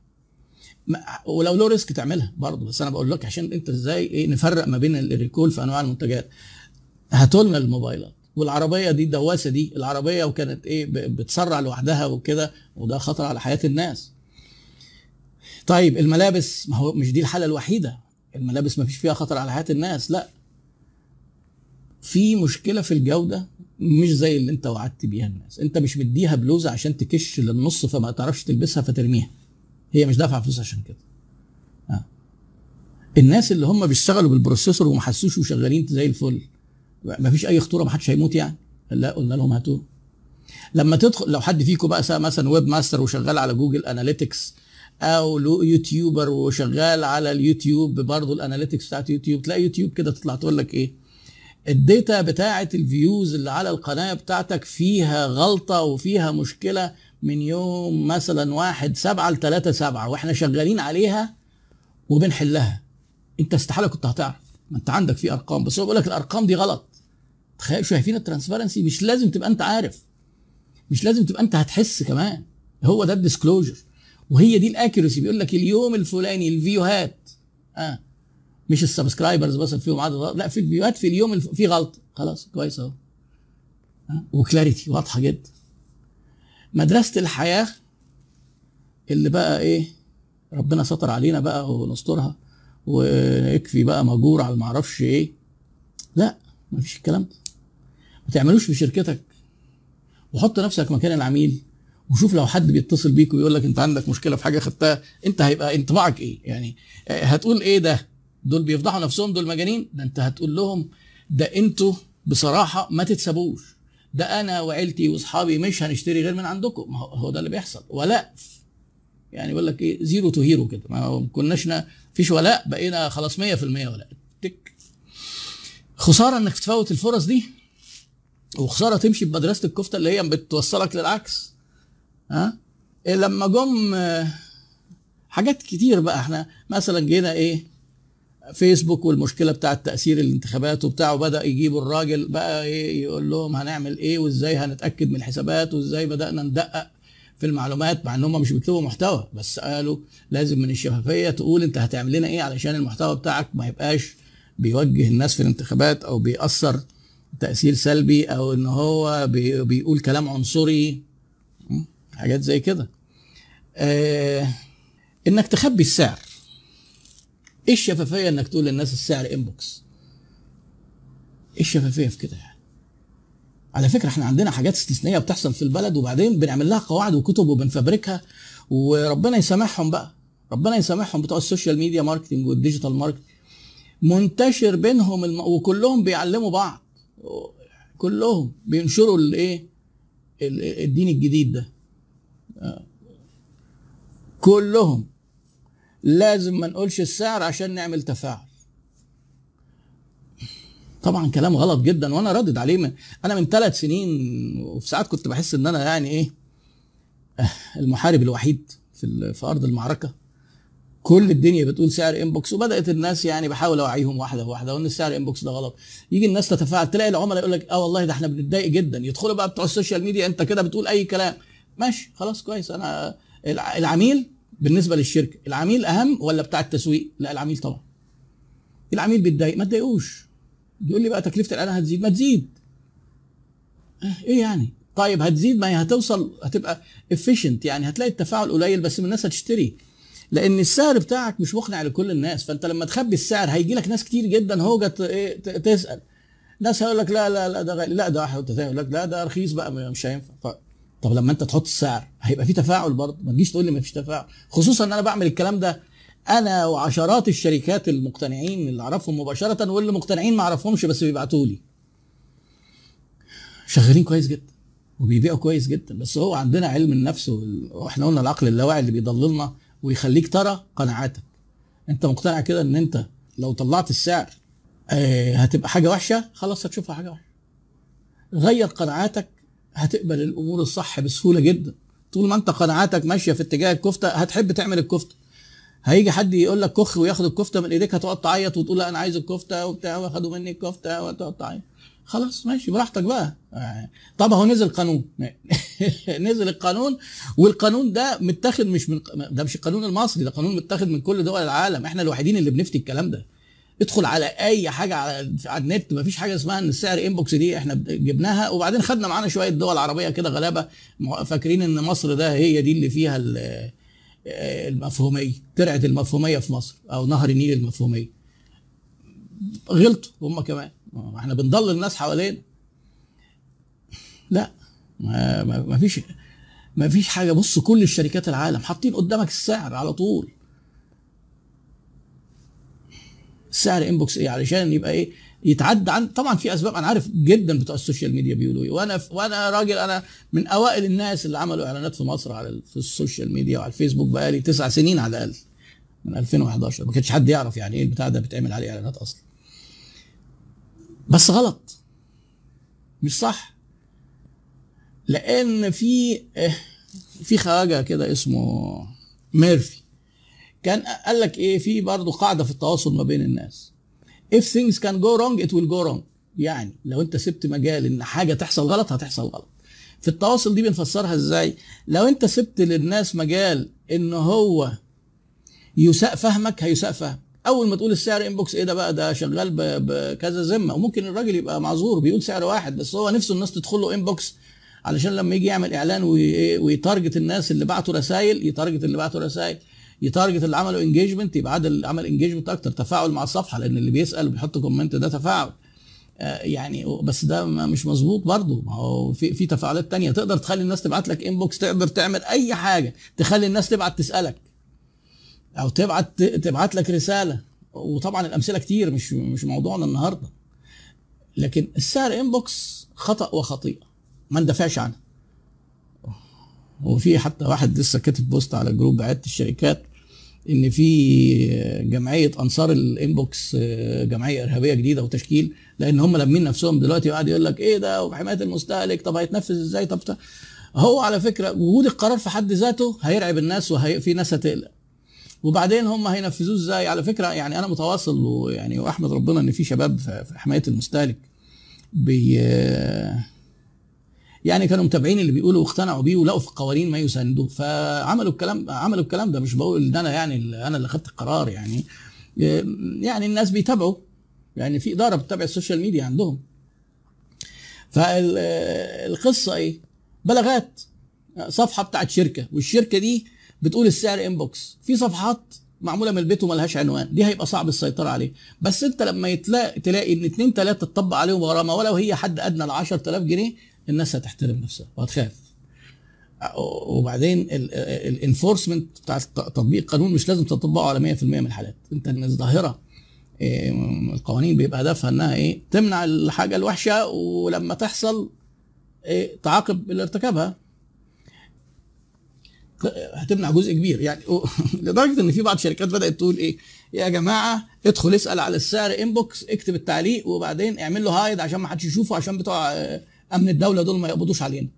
ما- ولو low risk تعملها برضه. بس أنا بقول لك عشان أنت إزاي إيه نفرق ما بين ال recall في أنواع المنتجات. هاتوا لنا الموبايلات. والعربية دي الدواسه دي. العربية وكانت إيه بتسرع لوحدها وكده. وده خطر على حياة الناس. طيب الملابس ما هو مش دي الحالة الوحيدة. الملابس ما فيش فيها خطر على حياة الناس لا. في مشكلة في الجودة مش زي اللي انت وعدت بيها الناس. انت مش مديها بلوزه عشان تكش للنص فما تعرفش تلبسها فترميها. هي مش دافعة فلوس عشان كده. آه. الناس اللي هم بيشتغلوا بال processor وما حسوش وشغالين زي الفل ما فيش أي خطورة ما حدش هيموت يعني. لا قلنا لهم هاتوه. لما تدخل لو حد فيكم بقى مثلا webmaster وشغال على جوجل analytics أو لو YouTuber وشغال على اليوتيوب برضه ال analytics بتاعت يوتيوب تلاقي يوتيوب كده تطلع تقول لك إيه؟ ال data بتاعت ال views اللي على القناة بتاعتك فيها غلطة وفيها مشكلة من يوم مثلا واحد سبعة لتلاتة سبعة وإحنا شغالين عليها وبنحلها. أنت استحالة كنت هتعرف. ما أنت عندك في أرقام. بس هو بيقول لك الأرقام دي غلط. تخيل شايفين ال transparency مش لازم تبقى أنت عارف. مش لازم تبقى أنت هتحس كمان. هو ده ال disclosure. وهي دي ال accuracy. بيقول لك اليوم الفلاني ال view هات. آه. مش ال subscribers بس فيهم عدد. غلط لا في ال view هات في اليوم الف... في غلط. خلاص كويس اهو. آه، و clarity واضحة جدا. مدرسة الحياة اللي بقى إيه ربنا ستر علينا بقى ونسترها ويكفي بقى مجور على معرفش إيه. لا مفيش الكلام ده. ما تعملوش في شركتك. وحط نفسك مكان العميل. وشوف لو حد بيتصل بيك ويقول لك انت عندك مشكلة في حاجة خدتها انت هيبقى انطباعك إيه؟ يعني آه، هتقول إيه ده؟ دول بيفضحوا نفسهم دول مجانين؟ ده انت هتقول لهم ده أنتوا بصراحة ما تتسابوش ده أنا وعيلتي واصحابي مش هنشتري غير من عندكم. هو- ده اللي بيحصل. ولاء. يعني يقول لك إيه؟ zero to hero كده. ما كناش نا- فيش ولاء بقينا خلاص 100% ولاء. تك. خسارة انك تفوت الفرص دي وخسارة تمشي بمدرسة الكفتة اللي هي بتوصلك للعكس. ها؟ إيه لما جم آه، حاجات كتير بقى. إحنا مثلا جينا إيه فيسبوك والمشكلة بتاعه تأثير الانتخابات وبتاع وبدأ يجيبوا الراجل بقى إيه يقول لهم هنعمل إيه وإزاي هنتأكد من الحسابات وإزاي بدأنا ندقق في المعلومات مع ان هم مش بيكتبوا محتوى. بس قالوا لازم من الشفافية تقول أنت هتعمل لنا إيه علشان المحتوى بتاعك ما يبقاش بيوجه الناس في الانتخابات أو بيأثر تأثير سلبي أو إن هو بي بيقول كلام عنصري. حاجات زي كده. آه إنك تخبي السعر. إيه الشفافية إنك تقول للناس السعر inbox إيه الشفافية في كده يعني؟ على فكرة إحنا عندنا حاجات استثنائية بتحصل في البلد وبعدين بنعمل لها قواعد وكتب وبنفبركها وربنا يسامحهم بقى. ربنا يسامحهم بتوع ال social media marketing وال digital marketing منتشر بينهم الم... وكلهم بيعلموا بعض. كلهم بينشروا الإيه؟ الدين الجديد ده. كلهم لازم ما نقولش السعر عشان نعمل تفاعل. طبعا كلام غلط جدا وأنا ردد عليه من أنا من ثلاث سنين وفي ساعات كنت بحس إن أنا يعني إيه المحارب الوحيد في في أرض المعركة. كل الدنيا بتقول سعر inbox وبدأت الناس يعني بحاول أوعيهم واحدة واحدة وإن السعر inbox ده غلط. يجي الناس تتفاعل تلاقي العملاء يقول لك آه والله ده إحنا بنتضايق جدا. يدخلوا بقى بتوع ال social media أنت كده بتقول أي كلام. ماشي خلاص كويس. أنا العميل بالنسبة للشركة العميل أهم ولا بتاع التسويق؟ لا العميل طبعا. العميل بيتضايق ما تضايقوش. بيقول لي بقى تكلفة الإعلان هتزيد ما تزيد. إيه يعني؟ طيب هتزيد ما هي هتوصل هتبقى افيشنت يعني هتلاقي التفاعل قليل بس الناس هتشتري. لأن السعر بتاعك مش مقنع لكل الناس. فأنت لما تخبي السعر هيجي لك ناس كتير جدا هوجة إيه تسأل. ناس هيقول لك لا لا لا ده غالي. لا ده واحد يقول لك لا ده رخيص بقى مش هينفع. طب لما انت تحط السعر هيبقى في تفاعل برضه ما تجيش تقول لي ما فيش تفاعل. خصوصا إن أنا بعمل الكلام ده أنا وعشرات الشركات المقتنعين اللي أعرفهم مباشرة واللي مقتنعين ما أعرفهمش بس بيبعتوا لي. شغالين كويس جدا وبيبيعوا كويس جدا بس هو عندنا علم النفس وإحنا قلنا العقل اللاواعي اللي بيضللنا ويخليك ترى قناعاتك. أنت مقتنع كده إن أنت لو طلعت السعر آه هتبقى حاجة وحشة خلاص هتشوفها حاجة وحشة. غير قناعاتك هتقبل الأمور الصح بسهولة جدا. طول ما أنت قناعاتك ماشية في اتجاه الكفتة هتحب تعمل الكفتة. هيجي حد يقول لك كخ وياخد الكفتة من إيديك هتقعد تعيط وتقول لا أنا عايز الكفتة وبتاع واخدوا مني الكفتة وتقعد تعيط. خلاص ماشي براحتك بقى. طب أهو نزل قانون. نزل القانون والقانون ده متاخد مش من ده مش القانون المصري ده قانون متاخد من كل دول العالم. إحنا الوحيدين اللي بنفتي الكلام ده. ادخل على أي حاجة على, على النت مفيش حاجة اسمها إن السعر انبوكس دي إحنا جبناها. وبعدين خدنا معانا شوية دول عربية كده غلابة فاكرين إن مصر ده هي دي اللي فيها المفهومية ترعه المفهومية في مصر أو نهر النيل المفهومية. غلطوا هم كمان. إحنا بنضل الناس حوالينا. لا ما فيش ما فيش حاجة. بص كل الشركات العالم حاطين قدامك السعر على طول. السعر inbox إيه علشان يبقى إيه يتعدى عن طبعا في أسباب أنا عارف جدا بتوع ال social media بيقولوا إيه. وأنا وأنا راجل أنا من أوائل الناس اللي عملوا إعلانات في مصر على في السوشيال ميديا وعلى الفيسبوك بقالي تسع سنين على الأقل من 2011 ما كانش حد يعرف يعني إيه البتاع ده بيتعمل عليه إعلانات أصلا. بس غلط. مش صح. لأن في في خواجة كده اسمه ميرفي. كان قال لك إيه؟ في برضه قاعدة في التواصل ما بين الناس. If things can go wrong it will go wrong. يعني لو أنت سبت مجال إن حاجة تحصل غلط هتحصل غلط. في التواصل دي بنفسرها إزاي؟ لو أنت سبت للناس مجال إن هو يساء فهمك هيساء فهمك. أول ما تقول السعر inbox إيه ده بقى؟ ده شغال بكذا ذمة. وممكن الراجل يبقى معذور بيقول سعر واحد بس هو نفسه الناس تدخل له inbox علشان لما يجي يعمل إعلان وي target الناس اللي بعتوا رسائل ي target اللي بعتوا رسائل ي target اللي عملوا engagement يبقى عدد عمل انجيجمنت أكتر تفاعل مع الصفحة لأن اللي بيسأل وبيحط comment ده تفاعل. آه يعني بس ده مش مظبوط برضه. ما هو في في تفاعلات تانية. تقدر تخلي الناس تبعت لك inbox تقدر تعمل أي حاجة. تخلي الناس تبعت تسألك. أو تبعت تبعت لك رسالة. وطبعا الأمثلة كتير مش مش موضوعنا النهارده. لكن السعر inbox خطأ وخطيئة. ما ندافعش عنها وفي حتى واحد لسه كاتب post على group عيادة الشركات إن في جمعية أنصار ال inbox جمعية إرهابية جديدة وتشكيل لأن هم لامين نفسهم دلوقتي وقاعد يقول لك إيه ده وحماية المستهلك طب هيتنفذ إزاي؟ طب هو على فكرة وجود القرار في حد ذاته هيرعب الناس وفي ناس هتقلق. وبعدين هم هينفذوه إزاي؟ على فكرة يعني أنا متواصل ويعني وأحمد ربنا إن في شباب في حماية المستهلك بي يعني كانوا متابعين اللي بيقولوا واقتنعوا بيه ولقوا في القوانين ما يساندوه. فعملوا الكلام عملوا الكلام ده مش بقول ان أنا يعني أنا اللي خدت القرار يعني. يعني الناس بيتابعوا. يعني في إدارة بتتابع السوشيال ميديا عندهم. فالقصة إيه؟ بلاغات. صفحة بتاعت شركة والشركة دي بتقول السعر inbox في صفحات معمولة من البيت وملهاش عنوان. دي هيبقى صعب السيطرة عليه. بس أنت لما يتلاقي تلاقي إن اتنين تلاتة تطبق عليهم غرامه ولو هي حد أدنى ل 10000 جنيه الناس هتحترم نفسها وهتخاف. وبعدين ال enforcement بتاع تطبيق القانون مش لازم تطبقه على 100% من الحالات. انت الناس ظاهرة. إيه، القوانين بيبقى هدفها إنها إيه تمنع الحاجة الوحشة ولما تحصل إيه تعاقب اللي ارتكبها. هتمنع جزء كبير. يعني لدرجة إن في بعض الشركات بدأت تقول إيه يا جماعة ادخل اسأل على السعر انبوكس اكتب التعليق وبعدين اعمل له هايد عشان ما حدش يشوفه عشان بتوع امن الدولة دول ما يقبضوش علينا.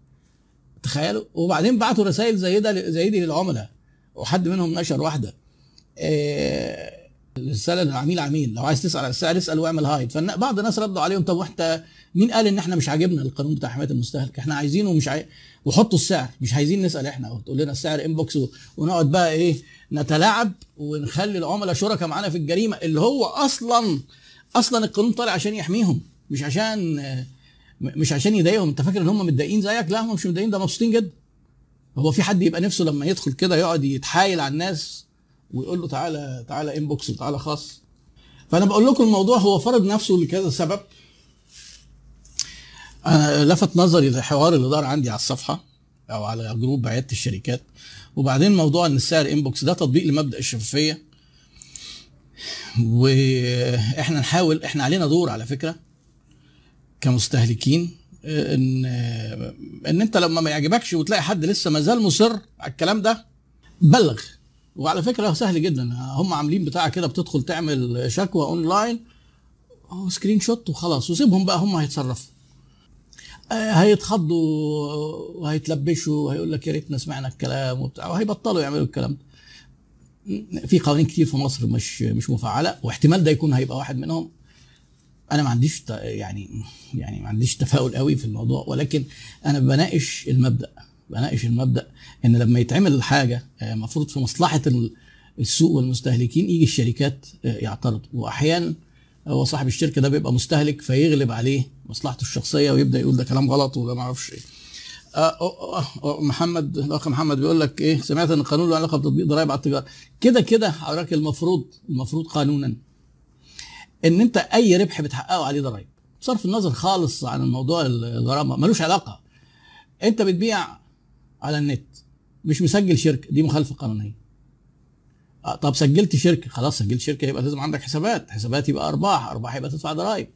تخيلوا؟ وبعدين بعتوا رسائل زي ده زي دي للعملاء. وحد منهم نشر واحدة. إيه الرساله للعميل عميل. لو عايز تسأل على السعر اسأل واعمل هايد. فبعض الناس ردوا عليهم طب وانت مين قال إن إحنا مش عاجبنا القانون بتاع حماية المستهلك؟ إحنا عايزينه مش عاي... وحطوا السعر. مش عايزين نسأل إحنا. وتقول لنا السعر انبوكس ونقعد بقى إيه نتلاعب ونخلي العملاء شركاء معانا في الجريمة اللي هو أصلا أصلا القانون طالع عشان يحميهم. مش عشان مش عشان يضايقهم. انت فاكر ان هم متضايقين زيك؟ لا هم مش متضايقين ده مبسوطين جدا. هو في حد يبقى نفسه لما يدخل كده يقعد يتحايل على الناس ويقول له تعالى تعالى inbox وتعالى خاص. فأنا بقول لكم الموضوع هو فرض نفسه لكذا سبب. أنا لفت نظري الحوار اللي دار عندي على الصفحة أو على group عيادة الشركات. وبعدين موضوع إن السعر inbox ده تطبيق لمبدأ الشفافية. وإحنا نحاول إحنا علينا دور على فكرة. كمستهلكين إن إن أنت لما ما يعجبكش وتلاقي حد لسه ما زال مصر على الكلام ده بلغ. وعلى فكرة سهل جدا. هم عاملين بتاع كده بتدخل تعمل شكوى online screenshot وخلاص وسيبهم بقى هم هيتصرفوا. هيتخضوا وهيتلبشوا وهيقول لك يا ريتنا سمعنا الكلام وبتاع وهيبطلوا يعملوا الكلام ده. في قوانين كتير في مصر مش مش مفعلة واحتمال ده يكون هيبقى واحد منهم. أنا ما عنديش يعني يعني ما عنديش تفاؤل قوي في الموضوع ولكن أنا بناقش المبدأ بناقش المبدأ إن لما يتعمل حاجة المفروض في مصلحة السوق والمستهلكين يجي الشركات يعترضوا واحيانا هو صاحب الشركة ده بيبقى مستهلك فيغلب عليه مصلحته الشخصية ويبدأ يقول ده كلام غلط وده ما أعرفش إيه. محمد الأخ محمد بيقول لك إيه سمعت إن القانون له علاقة بتطبيق ضرائب على التجارة. كده كده حضرتك المفروض المفروض قانونا إن أنت أي ربح بتحققه عليه ضرائب بصرف النظر خالص عن الموضوع الغرامة ملوش علاقة. أنت بتبيع على النت مش مسجل شركة دي مخالفة قانونية. آه طب سجلت شركة خلاص سجلت شركة يبقى لازم عندك حسابات. حسابات يبقى أرباح أرباح يبقى تدفع ضرائب.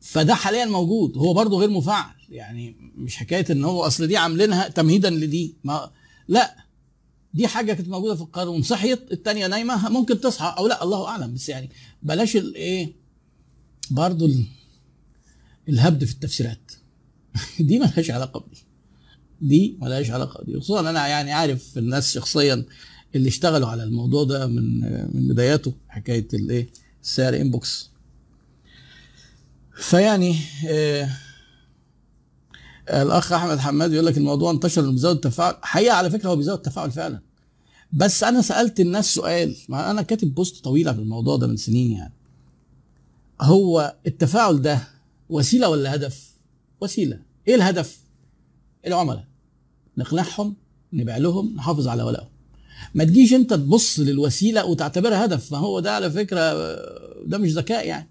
فده حاليا موجود هو برضه غير مفعل يعني مش حكاية إن هو أصل دي عاملينها تمهيدا لدي. ما لا دي حاجة كانت موجودة في القانون. صحيت الثانية نايمة ممكن تصحى أو لا الله أعلم. بس يعني بلاش الايه برضه الهبد في التفسيرات. دي ملهاش علاقة بدي دي ملهاش علاقة بدي خصوصا أنا يعني عارف الناس شخصيا اللي اشتغلوا على الموضوع ده من من بداياته حكاية الايه السعر انبوكس فيعني آه الأخ أحمد حماد يقول لك الموضوع انتشر بيزود التفاعل حقيقة على فكرة هو بيزود التفاعل فعلا. بس أنا سألت الناس سؤال ما أنا كاتب بوست طويله في الموضوع ده من سنين يعني. هو التفاعل ده وسيلة ولا هدف؟ وسيلة. إيه الهدف؟ العملاء. نقنعهم نبيع لهم نحافظ على ولائهم ما تجيش أنت تبص للوسيلة وتعتبرها هدف. ما هو ده على فكرة ده مش ذكاء يعني.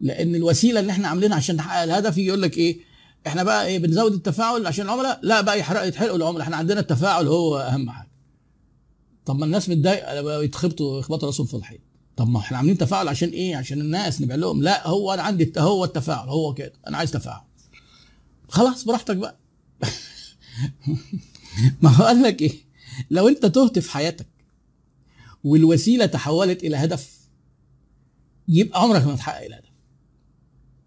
لأن الوسيلة اللي إحنا عاملينها عشان نحقق الهدف يقول لك إيه؟ إحنا بقى إيه بنزود التفاعل عشان العملاء؟ لا بقى يحرق يتحرقوا العملاء. إحنا عندنا التفاعل هو أهم حاجة. طب ما الناس متضايقة يتخبطوا يخبطوا راسهم في الحيط طب ما إحنا عاملين تفاعل عشان إيه؟ عشان الناس نبيع لهم. لا هو أنا عندي هو التفاعل هو كده. أنا عايز تفاعل. خلاص براحتك بقى. ما هو قال لك إيه؟ لو أنت تهت في حياتك والوسيلة تحولت إلى هدف يبقى عمرك ما تحقق الهدف.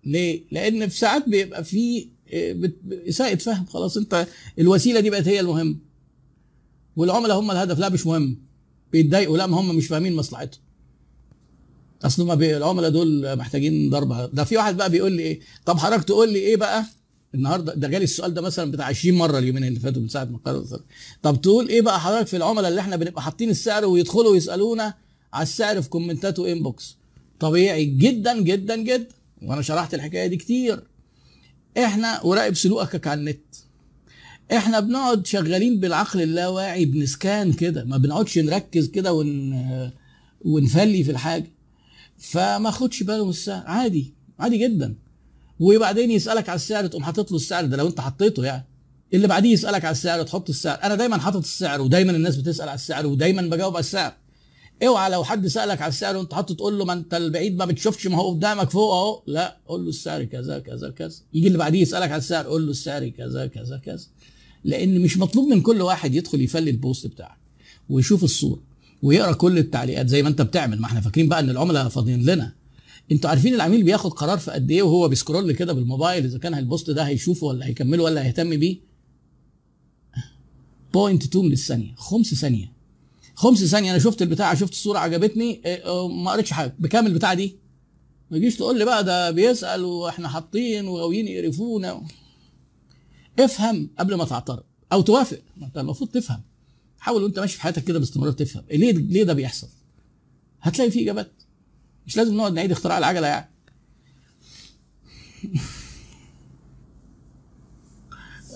ليه؟ لأن في ساعات بيبقى في اساءة فهم. خلاص أنت الوسيلة دي بقت هي المهم والعملاء هم الهدف. لا مش مهم. بيتضايقوا. لا ما هم مش فاهمين مصلحتهم. أصل ما العملاء دول محتاجين ضربه ده في واحد بقى بيقول لي إيه؟ طب حضرتك تقول لي إيه بقى؟ النهارده ده جالي السؤال ده مثلا بتاع 20 مرة اليومين اللي فاتوا من ساعة ما قررت طب تقول إيه بقى حضرتك في العملاء اللي إحنا بنبقى حاطين السعر ويدخلوا يسألونا على السعر في كومنتات و inbox طبيعي جدا جدا جدا. وأنا شرحت الحكاية دي كتير. إحنا وراقب سلوكك على النت. إحنا بنقعد شغالين بالعقل اللاواعي بنسكان كده ما بنقعدش نركز كده ون ونفلي في الحاجة. فما خدش باله من السعر عادي عادي جدا. وبعدين يسألك على السعر تقوم حاطط له السعر ده لو انت حطيته يعني. اللي بعديه يسألك على السعر تحط السعر. أنا دايما حاطط السعر ودايما الناس بتسأل على السعر ودايما بجاوب على السعر. اوعى لو حد سألك على السعر وانت حاطط تقول له ما انت البعيد ما بتشوفش ما هو قدامك فوق اهو. لا قول له السعر كذا كذا كذا. يجي اللي بعديه يسألك على السعر قول له السعر كذا كذا كذا. لأن مش مطلوب من كل واحد يدخل يفلي ال post بتاعك ويشوف الصورة ويقرأ كل التعليقات زي ما انت بتعمل. ما إحنا فاكرين بقى ان العملاء فاضيين لنا. أنتوا عارفين العميل بياخد قرار في قد إيه وهو بي scroll كده بالموبايل اذا كان ال post ده هيشوفه ولا هيكمله ولا هيهتم بيه؟ point 2 من الثانية خمس ثانية. خمس ثانية. أنا شفت البتاع شفت الصورة عجبتني. آه، آه، ما قريتش حاجة. بكام البتاع دي؟ ما تجيش تقول لي بقى ده بيسأل وإحنا حاطين وغاويين يقرفونا. افهم قبل ما تعترض أو توافق. ما انت المفروض تفهم. حاول وانت ماشي في حياتك كده باستمرار تفهم. ليه ليه ده بيحصل؟ هتلاقي فيه إجابات. مش لازم نقعد نعيد اختراع العجلة يعني.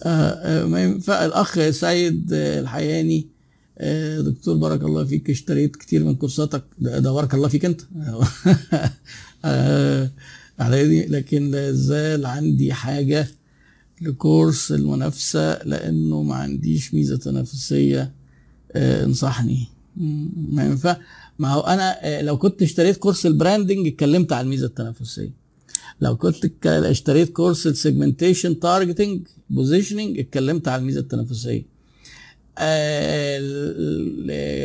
آه، آه، ما ينفع الأخ سيد آه، الحياني دكتور بارك الله فيك اشتريت كتير من كورساتك. ده, بارك الله فيك أنت. على لكن لا زال عندي حاجة ل course المنافسة لأنه ما عنديش ميزة تنافسية آه، انصحني. ما ينفع. ما هو أنا آه، لو كنت اشتريت course ال branding اتكلمت عن الميزة التنافسية. لو كنت اشتريت course ال segmentation targeting positioning اتكلمت عن الميزة التنافسية. آه،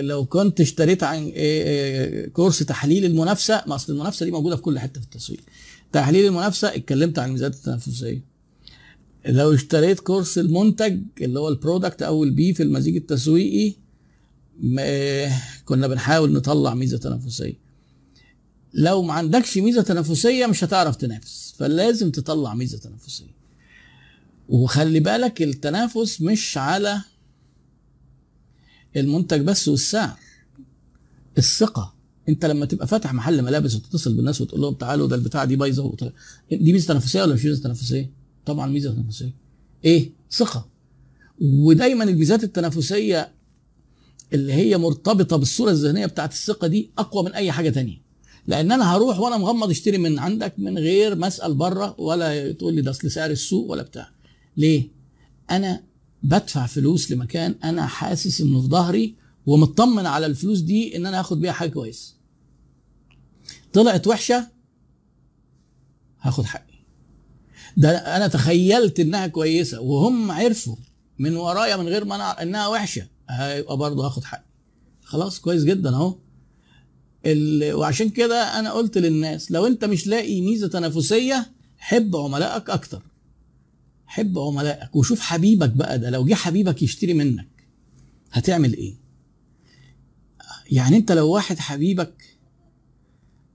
لو كنت اشتريت عن course تحليل المنافسة ما أصل المنافسة دي موجودة في كل حتة في التسويق. تحليل المنافسة اتكلمت عن الميزات التنافسية. لو اشتريت كورس المنتج اللي هو ال product أو ال P في المزيج التسويقي كنا بنحاول نطلع ميزة تنافسية. لو ما عندكش ميزة تنافسية مش هتعرف تنافس فلازم تطلع ميزة تنافسية. وخلي بالك التنافس مش على المنتج بس والسعر الثقة. انت لما تبقى فاتح محل ملابس وتتصل بالناس وتقول لهم تعالوا ده البتاع دي بايظة دي ميزة تنافسية ولا مش ميزة تنافسية؟ طبعا ميزه تنافسيه. إيه؟ ثقة. ودايما الميزات التنافسية اللي هي مرتبطة بالصورة الذهنية بتاعت الثقة دي أقوى من أي حاجة تانية لأن أنا هروح وأنا مغمض أشتري من عندك من غير ما أسأل بره ولا تقول لي ده أصل سعر السوق ولا بتاع ليه أنا بدفع فلوس لمكان أنا حاسس إنه في ظهري ومطمن على الفلوس دي إن أنا هاخد بيها حاجة كويسة طلعت وحشة هاخد حقي ده أنا تخيلت انها كويسه وهم عرفوا من ورايا من غير ما أنا انها وحشه هيبقى برضه هاخد حقي. خلاص كويس جدا اهو. وعشان كده أنا قلت للناس لو انت مش لاقي ميزه تنافسيه حب عملائك أكتر. حب عملائك وشوف حبيبك بقى ده لو جه حبيبك يشتري منك هتعمل إيه؟ يعني انت لو واحد حبيبك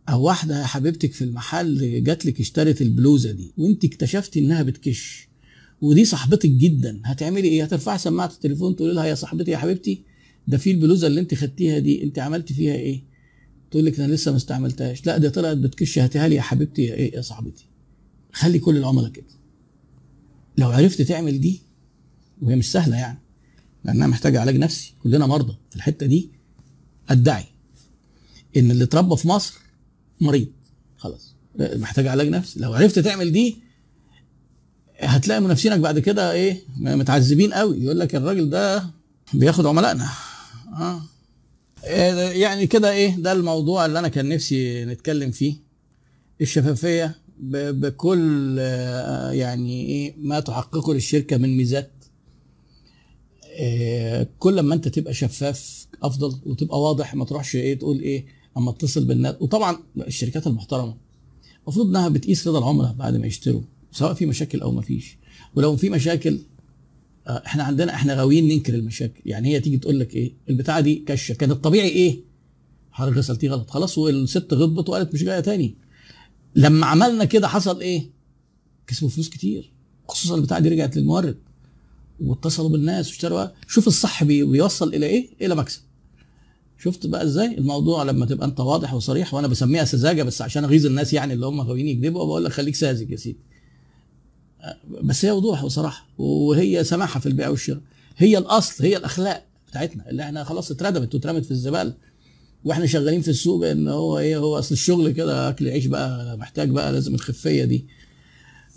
أو واحدة حبيبتك في المحل جات لك اشترت البلوزة دي وأنت اكتشفتي إنها بتكش. ودي صاحبتك جدا. هتعملي إيه؟ هترفعي سماعة التليفون تقولي لها يا صاحبتي يا حبيبتي ده في البلوزة اللي أنت خدتيها دي أنت عملتي فيها إيه؟ تقول لك أنا لسه ما استعملتهاش. لا دي طلعت بتكش. هاتيها لي يا حبيبتي يا إيه يا صاحبتي. خلي كل العملاء كده. لو عرفت تعمل دي وهي مش سهلة يعني لأنها محتاجة علاج نفسي كلنا مرضى في الحتة دي ادعي إن اللي اتربى في مصر مريض. خلاص. محتاج علاج نفسي. لو عرفت تعمل دي هتلاقي منافسينك بعد كده إيه متعذبين قوي. يقول لك الراجل ده بياخد عملائنا. آه. يعني كده إيه ده الموضوع اللي أنا كان نفسي نتكلم فيه. الشفافية بكل آه، يعني إيه ما تحققه للشركة من ميزات. إيه، كل ما انت تبقى شفاف أفضل وتبقى واضح ما تروحش إيه تقول إيه أما اتصل بالناس وطبعا الشركات المحترمة المفروض إنها بتقيس رضا العملاء بعد ما يشتروا سواء في مشاكل أو ما فيش. ولو في مشاكل آه، إحنا عندنا إحنا غاويين ننكر المشاكل. يعني هي تيجي تقول لك إيه؟ البتاعة دي كشة. كان الطبيعي إيه؟ حضرتك غسلتيه غلط. خلاص والست غضبت وقالت مش جاية تاني. لما عملنا كده حصل إيه؟ كسبوا فلوس كتير. خصوصا البتاعة دي رجعت للمورد. واتصلوا بالناس واشتروا شوف الصح بي- بيوصل إلى إيه؟ إلى مكسب. شفت بقى إزاي؟ الموضوع لما تبقى أنت واضح وصريح وأنا بسميها سذاجة بس عشان أغيظ الناس يعني اللي هم غاويين يكذبوا بقول لك خليك ساذج يا سيدي. بس هي وضوح وصراحة وهي سماحة في البيع والشراء. هي الأصل هي الأخلاق بتاعتنا اللي إحنا خلاص اتردمت واترمت في الزبالة. وإحنا شغالين في السوق إن هو إيه هو أصل الشغل كده أكل عيش بقى محتاج بقى لازم الخفية دي.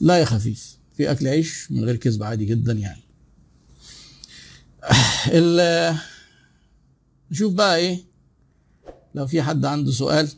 لا يا خفيف في أكل عيش من غير كذب عادي جدا يعني. ال- نشوف بقى إيه لو في حد عنده سؤال